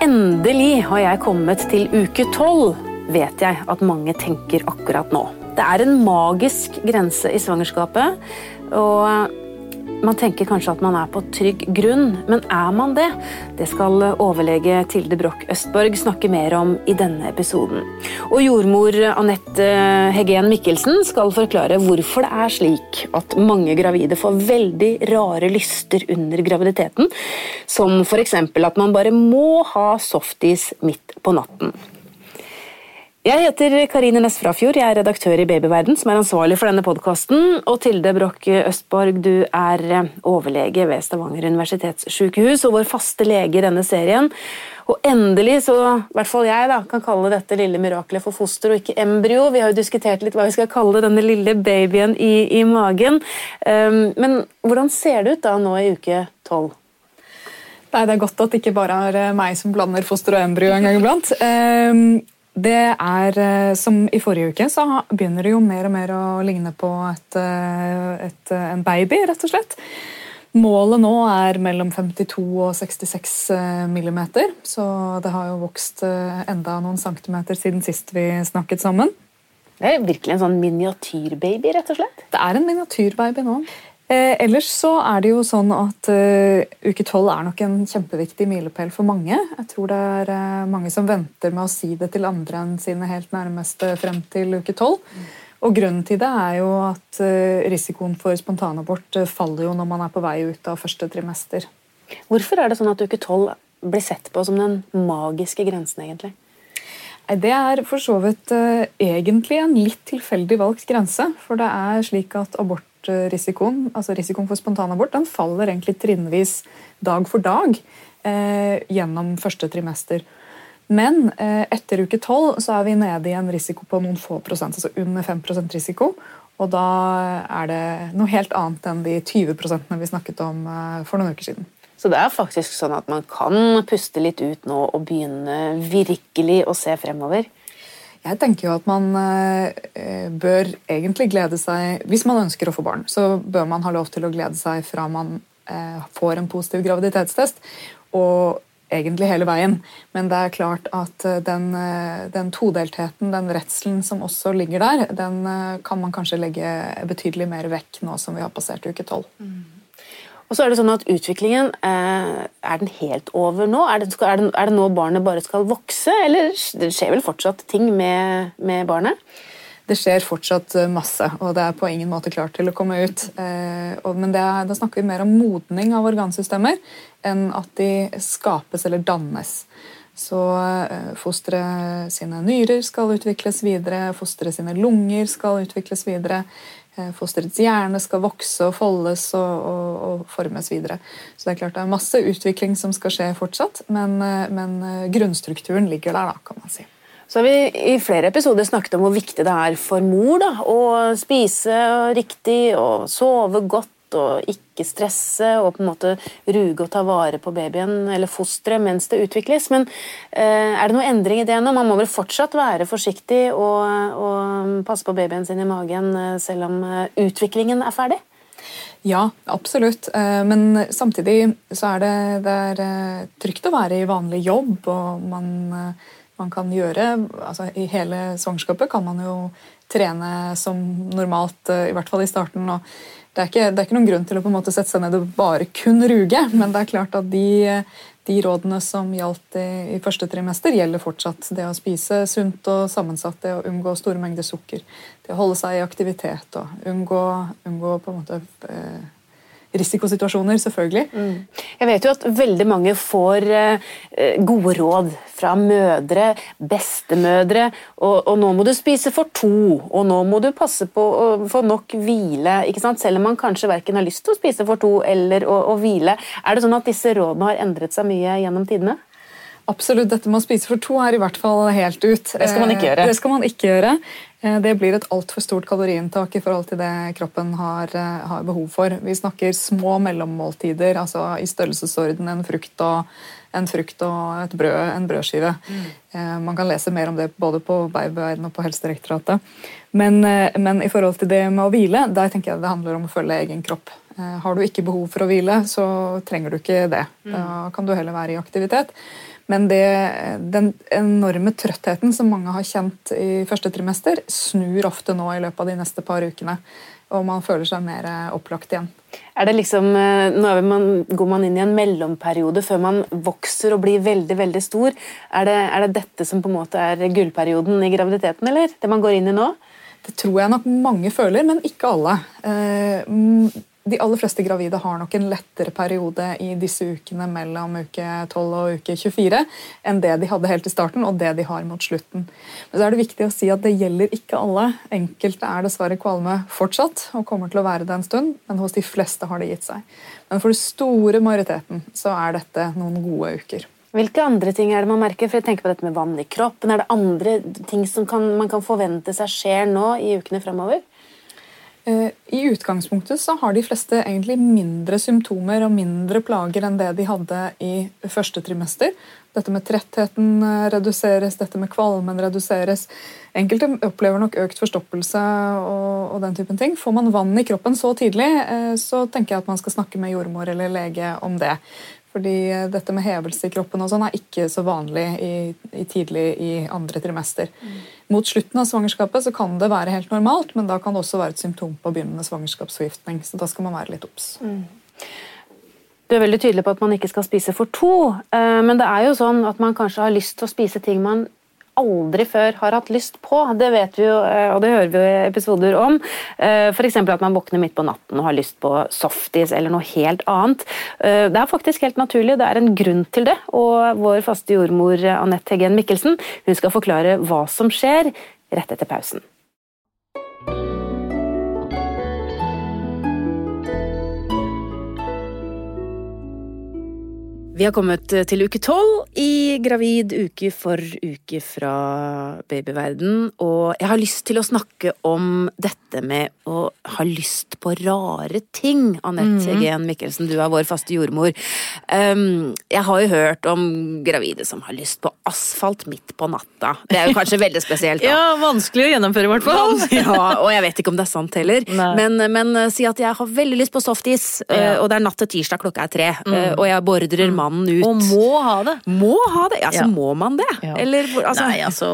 Endelig har jeg kommet til uke tolv, vet jeg at mange tenker akkurat nå. Det er en magisk grense i svangerskapet, og man tenker kanskje at man er på trygg grunn, men er man det? Det skal overlege Tilde Broch Østborg snakke mer om i denne episoden. Og jordmor Anette Heggen Mikkelsen skal forklare hvorfor det er slik at mange gravide får veldig rare lyster under graviditeten, som f.eks. at man bare må ha softis midt på natten. Jeg heter Karine Næss Frafjord, jeg er redaktør i Babyverden, som er ansvarlig for denne podkasten. Og Tilde Broch Østborg, du er eh, overlege ved Stavanger universitetssykehus og vår faste lege i denne serien. Og endelig, så i hvert fall jeg, da, kan kalle dette lille miraklet for foster og ikke embryo. Vi har jo diskutert litt hva vi skal kalle denne lille babyen i, i magen. Um, men hvordan ser det ut da nå i uke tolv? Nei, Det er godt at det ikke bare er eh, meg som blander foster og embryo en gang iblant. Um, det er, eh, som I forrige uke så begynner det jo mer og mer å ligne på et, eh, et, eh, en baby, rett og slett. Målet nå er mellom 52 og 66 millimeter, så det har jo vokst enda noen centimeter siden sist vi snakket sammen. Det er virkelig en sånn miniatyrbaby, rett og slett? Det er en miniatyrbaby nå. Eh, ellers så er det jo sånn at uh, uke tolv er nok en kjempeviktig milepæl for mange. Jeg tror det er uh, mange som venter med å si det til andre enn sine helt nærmeste frem til uke tolv. Og grunnen til det er jo at uh, risikoen for spontanabort faller jo når man er på vei ut av første trimester. Hvorfor er det sånn at uke tolv blir sett på som den magiske grensen, egentlig? Det er for så vidt egentlig en litt tilfeldig valgt grense. For det er slik at abortrisikoen, altså risikoen for spontanabort, den faller egentlig trinnvis dag for dag eh, gjennom første trimester. Men eh, etter uke tolv er vi nede i en risiko på noen få prosent, altså under 5 risiko. Og da er det noe helt annet enn de 20% vi snakket om eh, for noen uker siden. Så det er faktisk sånn at man kan puste litt ut nå og begynne virkelig å se fremover? Jeg tenker jo at man eh, bør egentlig glede seg Hvis man ønsker å få barn, så bør man ha lov til å glede seg fra man eh, får en positiv graviditetstest, og egentlig hele veien. Men det er klart at eh, den, den todeltheten, den redselen som også ligger der, den kan man kanskje legge betydelig mer vekk nå som vi har passert uke tolv. Mm. Og så Er det sånn at utviklingen, eh, er den helt over nå? Er det, er, det, er det, nå barnet bare skal vokse, eller det skjer vel fortsatt ting med, med, barnet? Det skjer fortsatt eh, masse, og det er på ingen måte klart til å komme ut. Eh, men er, da snakker vi mer om modning av organsystemer enn at de skapes eller dannes. Så fosteret sine nyrer skal utvikles videre, fosteret sine lunger skal utvikles videre. Eh, fosterets hjerne skal vokse og foldes og, og, og, formes videre. Så det er klart det er masse utvikling som skal skje fortsatt, men, eh, men eh, grunnstrukturen ligger der, da, kan man si. Så har vi i flere episoder snakket om hvor viktig det er for mor da, å spise riktig og sove godt og ikke stresse og på en måte ruge og ta vare på babyen eller fosteret mens det utvikles. Men eh, er det noe endring i det nå? Man må vel fortsatt være forsiktig og, og passe på babyen sin i magen eh, selv om eh, utviklingen er ferdig? Ja, absolutt. Men samtidig så er det, det er trygt å være i vanlig jobb, og man, man kan gjøre altså I hele svangerskapet kan man jo trene som normalt, i hvert fall i starten. og det er, ikke, det er, ikke, noen grunn til å på en måte sette seg ned og bare kun ruge, men det er klart at de, de rådene som gjaldt i, i, første trimester, gjelder fortsatt. Det å spise sunt og sammensatt, det å unngå store mengder sukker, det å holde seg i aktivitet og unngå, unngå på en måte eh, risikosituasjoner, selvfølgelig. Mm. Jeg vet jo at veldig mange får eh, gode råd fra mødre, bestemødre. Og, og, nå må du spise for to, og nå må du passe på å få nok hvile. ikke sant? Selv om man kanskje verken har lyst til å spise for to eller å, å hvile. Er det sånn at disse rådene har endret seg mye gjennom tidene? Absolutt. Dette med å spise for to er i hvert fall helt ut. Det skal man ikke gjøre. Eh, det skal man ikke gjøre. Eh, det blir et altfor stort kaloriinntak i forhold til det kroppen har, eh, har, behov for. Vi snakker små mellommåltider, altså i størrelsesorden en frukt og, en frukt og et brød, en brødskive. Mm. Man kan lese mer om det både på Babyverden og på Helsedirektoratet. Men, men, i forhold til det med å hvile, der tenker jeg det handler om å følge egen kropp. Har du ikke behov for å hvile, så trenger du ikke det. Mm. Da kan du heller være i aktivitet. Men det, den enorme trøttheten som mange har kjent i første trimester, snur ofte nå i løpet av de neste par ukene. Og man føler seg mer opplagt igjen. Er det liksom, eh, nå man, Går man inn i en mellomperiode før man vokser og blir veldig veldig stor? Er det, er det dette som på en måte er gullperioden i graviditeten, eller? Det man går inn i nå? Det tror jeg nok mange føler, men ikke alle. De aller fleste gravide har nok en lettere periode i disse ukene mellom uke 12 og uke 24 enn det de hadde helt i starten, og det de har mot slutten. Men så er det viktig å si at det gjelder ikke alle. Enkelte er dessverre kvalme fortsatt og kommer til å være det en stund, men hos de fleste har det gitt seg. Men for den store majoriteten så er dette noen gode uker. Hvilke andre ting er det man merker? For jeg tenker på dette med vann i kroppen. Er det andre ting som kan, man kan forvente seg skjer nå i ukene fremover? Eh, I utgangspunktet så har de fleste egentlig mindre symptomer og mindre plager enn det de hadde i første trimester. Dette med trettheten eh, reduseres, dette med kvalmen reduseres. Enkelte opplever nok økt forstoppelse og, og den typen ting. Får man vann i kroppen så tidlig, eh, så tenker jeg at man skal snakke med jordmor eller lege om det. Fordi dette med hevelse i kroppen og sånn er ikke så vanlig i, i tidlig i andre trimester. Mm. Mot slutten av svangerskapet så kan det være helt normalt, men da kan det også være et symptom på begynnende svangerskapsforgiftning. Så da skal man være litt obs. Mm. Du er veldig tydelig på at man ikke skal spise for to, eh, men det er jo sånn at man kanskje har lyst til å spise ting man aldri før har hatt lyst på. Det vet vi jo, eh, og det hører vi jo i episoder om. Eh, F.eks. at man våkner midt på natten og har lyst på softis eller noe helt annet. Eh, det er faktisk helt naturlig, det er en grunn til det. Og vår faste jordmor Anette Heggen Mikkelsen hun skal forklare hva som skjer rett etter pausen. Vi har kommet til uke tolv i Gravid uke for uke fra babyverden, og jeg har lyst til å snakke om dette med å ha lyst på rare ting. Anette mm -hmm. Mikkelsen, du er vår faste jordmor. Um, jeg har jo hørt om gravide som har lyst på asfalt midt på natta. Det er jo kanskje veldig spesielt. Da. ja, vanskelig å gjennomføre, i hvert fall. ja, og jeg vet ikke om det er sant heller. Men, men, uh, si at jeg har veldig lyst på softis, uh, ja. og det er natt til tirsdag klokka er tre, mm. og jeg bordrer mm mannen ut. Og må ha det. Må ha det! Ja, så ja. må man det. Ja. Eller altså Nei, altså,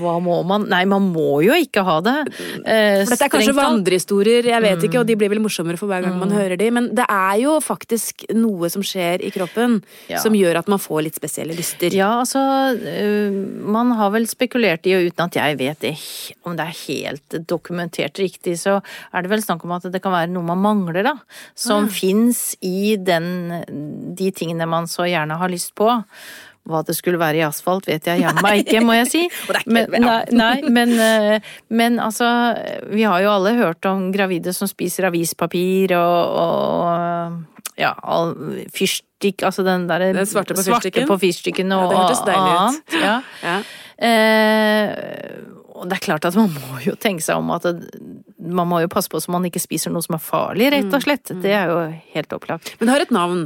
hva må man Nei, man må jo ikke ha det. Eh, for dette er kanskje vandrehistorier, jeg vet mm. ikke, og de blir vel morsommere for hver gang mm. man hører de, men det er jo faktisk noe som skjer i kroppen som gjør at man får litt spesielle lyster. Ja, altså uh, Man har vel spekulert i, og uten at jeg vet det, om det er helt dokumentert riktig, så er det vel snakk om at det kan være noe man mangler, da. Som ah. fins i den, de tingene man så gjerne har lyst på. Hva det skulle være i asfalt, vet jeg jammen meg ikke, må jeg si. Men, nei, nei men, eh, men, altså Vi har jo alle hørt om gravide som spiser avispapir og, og ja, fyrstikk Altså den derre Den svarte på fyrstikken? Svarte på fyrstikken og, ja, det hørtes deilig ut. Ja. ja. Eh, og det er klart at man må jo tenke seg om at det, man må jo passe på så man ikke spiser noe som er farlig, rett og mm, slett. Det er jo helt opplagt. Men det har et navn?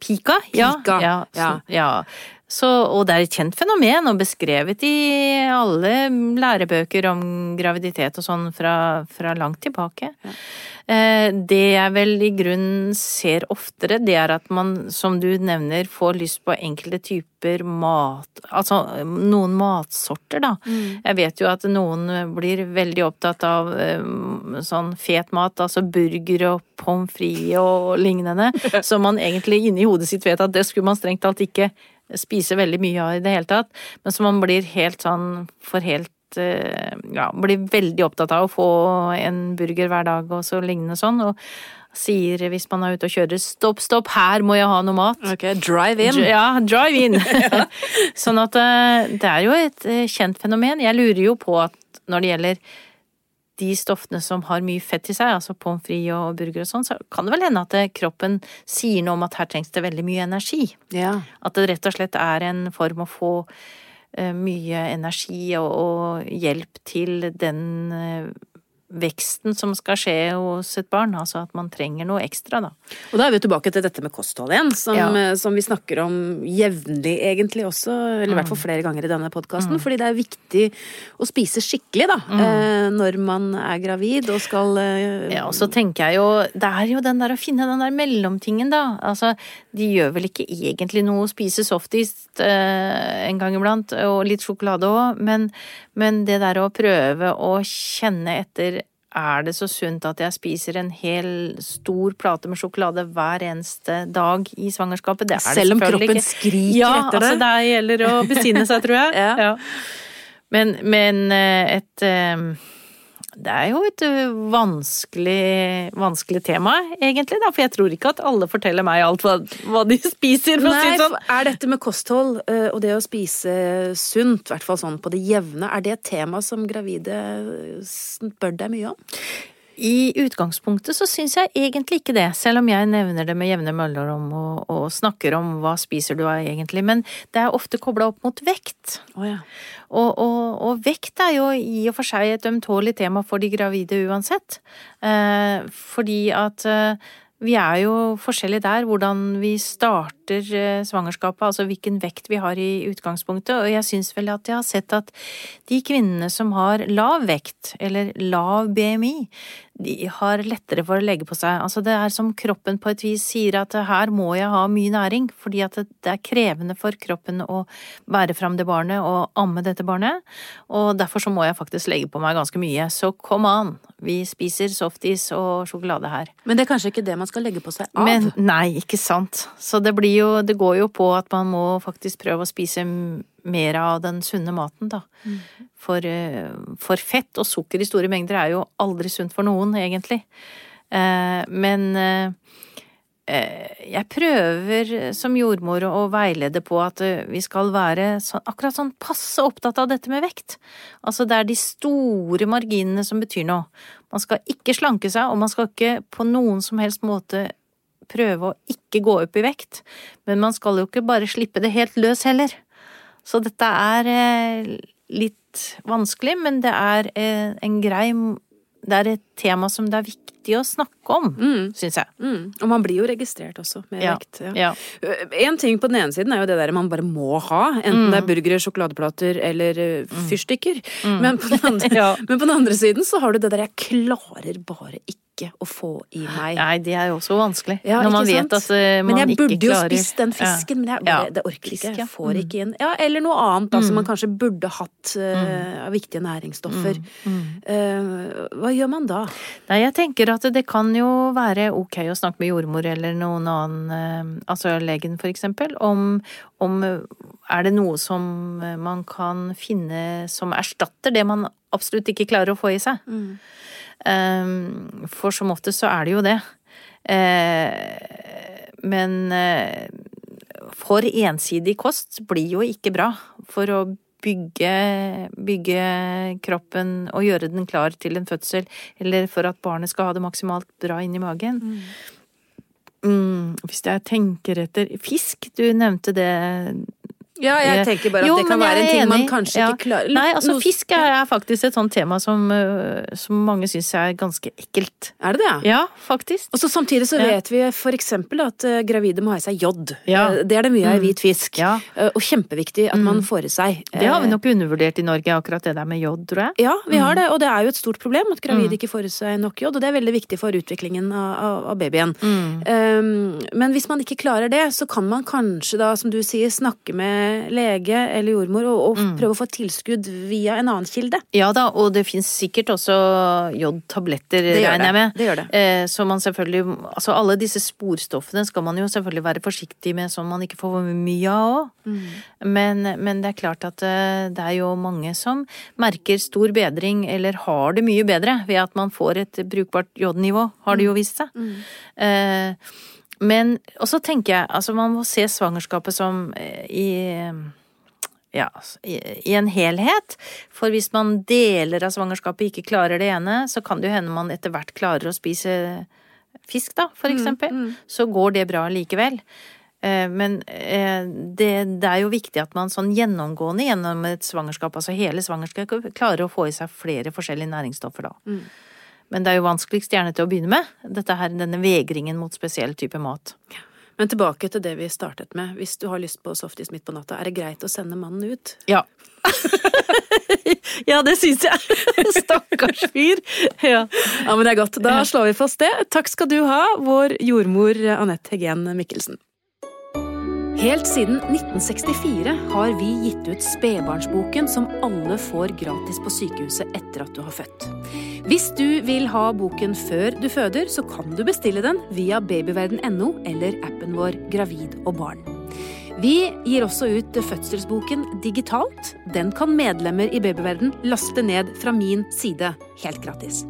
Pika? Ja. ja, ja. ja. Så, og det er et kjent fenomen, og beskrevet i alle lærebøker om graviditet og sånn fra, fra langt tilbake. Ja. Eh, det jeg vel i grunnen ser oftere, det er at man, som du nevner, får lyst på enkelte typer mat Altså noen matsorter, da. Mm. Jeg vet jo at noen blir veldig opptatt av um, sånn fet mat, altså burger og pommes frites og lignende, som man egentlig inni hodet sitt vet at det skulle man strengt talt ikke spise veldig mye av i det hele tatt, men som man blir helt sånn for helt Eh, ja, blir veldig opptatt av å få en burger hver dag og så lignende sånn. og sier hvis man er ute og kjører 'stopp, stopp, her må jeg ha noe mat'. Ok, Drive in. Ja, drive in. sånn at eh, det er jo et eh, kjent fenomen. Jeg lurer jo på at når det gjelder de stoffene som har mye fett i seg, altså pommes frites og burger og sånn, så kan det vel hende at kroppen sier noe om at her trengs det veldig mye energi. Ja. At det rett og slett er en form å få Eh, mye energi og, hjelp til den eh, veksten som skal skje hos et barn. Altså at man trenger noe ekstra, da. Og da er vi tilbake til dette med kosthold igjen, som, Ja. eh, som vi snakker om jevnlig egentlig også, eller i hvert fall flere ganger i denne podkasten. Fordi det er viktig å spise skikkelig, da, mm. når man er gravid og skal eh, Ja, og så tenker jeg jo Det er jo den der å finne den der mellomtingen, da. Altså, de gjør vel ikke egentlig noe å spise softis eh, en gang iblant, og litt sjokolade òg, men, men det der å prøve å kjenne etter er det så sunt at jeg spiser en hel stor plate med sjokolade hver eneste dag i svangerskapet? Det er det Selv om kroppen ikke. skriker ja, etter det. Ja, Altså, det gjelder å besinne seg, tror jeg. Ja. Men, men eh, et eh, det er jo et vanskelig, vanskelig tema, egentlig, da. For jeg tror ikke at alle forteller meg alt hva, hva de spiser, for Nei, sånn. er dette med kosthold eh, og det å spise sunt, i hvert fall sånn på det jevne, er det et tema som gravide spør deg mye om? I utgangspunktet så syns jeg egentlig ikke det, selv om jeg nevner det med jevne mellomrom og, og snakker om hva spiser du av egentlig, men det er ofte kobla opp mot vekt. Oh, ja. Og, og, og vekt er jo i og for seg et ømtålig tema for de gravide uansett. Eh, fordi at eh, vi er jo forskjellige der, hvordan vi starter eh, svangerskapet, altså hvilken vekt vi har i utgangspunktet, og jeg syns vel at jeg har sett at de kvinnene som har lav vekt, eller lav BMI, de har lettere for å legge på seg. Altså det er som kroppen på et vis sier at her må jeg ha mye næring, fordi at det er krevende for kroppen å bære fram det barnet og amme dette barnet, og derfor så må jeg faktisk legge på meg ganske mye. Så kom an, vi spiser softis og sjokolade her. Men det er kanskje ikke det man skal legge på seg av? Men nei, ikke sant. Så det blir jo, det går jo på at man må faktisk prøve å spise mer av den sunne maten, da. For, eh, for fett og sukker i store mengder er jo aldri sunt for noen, egentlig. Eh, Men eh, jeg prøver som jordmor å veilede på at vi skal være sånn, akkurat sånn passe opptatt av dette med vekt. Altså det er de store marginene som betyr noe. Man skal ikke slanke seg, og man skal ikke på noen som helst måte prøve å ikke gå opp i vekt. Men man skal jo ikke bare slippe det helt løs heller. Så dette er eh, litt vanskelig, men det er eh, en grei Det er et tema som det er viktig å snakke om, Mm. syns jeg. Mm. Og man blir jo registrert også med Ja. vekt. Ja. Ja. En ting på den ene siden er jo det der man bare må ha, enten Mm. det er burgere, sjokoladeplater eller fyrstikker. Mm. Men, på andre, men på den andre siden så har du det der 'jeg klarer bare ikke å få i meg'. Nei, det er jo også vanskelig. Ja, når man sant? vet at uh, man Men jeg burde jo klarer spist den fisken, men jeg Ja. det orker ikke. Jeg får Mm. ikke inn. Ja, eller noe annet da, som man kanskje burde hatt av viktige næringsstoffer. Mm. Eh, hva gjør man da? Nei, jeg tenker at det kan jo være ok å snakke med jordmor eller noen annen, altså legen for eksempel, om, om er det noe som man kan finne som erstatter det man absolutt ikke klarer å få i seg. Eh, For som oftest så er det jo det. Eh, Men eh, for ensidig kost blir jo ikke bra for å bygge, bygge kroppen og gjøre den klar til en fødsel, eller for at barnet skal ha det maksimalt bra inni magen. Mm, hvis jeg tenker etter Fisk, du nevnte det. Ja, jeg tenker bare at Jo, det kan være en ting ting man kanskje Ja. ikke klarer Nei, altså fisk er, faktisk et sånt tema som, øh, som mange syns er ganske ekkelt. Er det det? Ja, faktisk. Og så Samtidig så vet vi for eksempel at eh, gravide må ha i seg jod. Ja. Eh, Det er det mye av i Mm. hvit fisk. Ja. Eh, Og kjempeviktig at man får i seg. Det har vi Eh, nok undervurdert i Norge, akkurat det der med jod, tror jeg. Ja, vi har det, og det er jo et stort problem at gravide Mm. ikke får i seg nok jod, og det er veldig viktig for utviklingen av, av, babyen. Mm. Um, men hvis man ikke klarer det, så kan man kanskje da, som du sier, snakke med lege eller jordmor og, og Mm. prøve å få tilskudd via en annen kilde. Ja da, og det fins sikkert også jodtabletter, regner jeg med. det. gjør det. Eh, Så man selvfølgelig Altså alle disse sporstoffene skal man jo selvfølgelig være forsiktig med sånn man ikke får for mye av òg. Mm. Men, men det er klart at eh, det er jo mange som merker stor bedring, eller har det mye bedre, ved at man får et brukbart jodnivå, har det jo vist seg. Eh, Men og så tenker jeg, altså man må se svangerskapet som eh, i ja, i en helhet. For hvis man deler av svangerskapet ikke klarer det ene, så kan det jo hende man etter hvert klarer å spise fisk, da, for eksempel. Så går det bra likevel. Eh, Men eh, det, det er jo viktig at man sånn gjennomgående gjennom et svangerskap, altså hele svangerskapet, klarer å få i seg flere forskjellige næringsstoffer da. Men det er jo vanskeligst gjerne til å begynne med. Dette her, denne vegringen mot spesiell type mat. Men tilbake til det vi startet med. Hvis du har lyst på softis midt på natta, er det greit å sende mannen ut? Ja. ja, det syns jeg. Stakkars fyr. Ja. ja, men det er godt. Da slår vi fast det. Takk skal du ha, vår jordmor Anette Hegen Mikkelsen. Helt siden 1964 har vi gitt ut Spedbarnsboken, som alle får gratis på sykehuset etter at du har født. Hvis du vil ha boken før du føder, så kan du bestille den via babyverden.no eller appen vår Gravid og barn. Vi gir også ut fødselsboken digitalt. Den kan medlemmer i Babyverden laste ned fra min side helt gratis.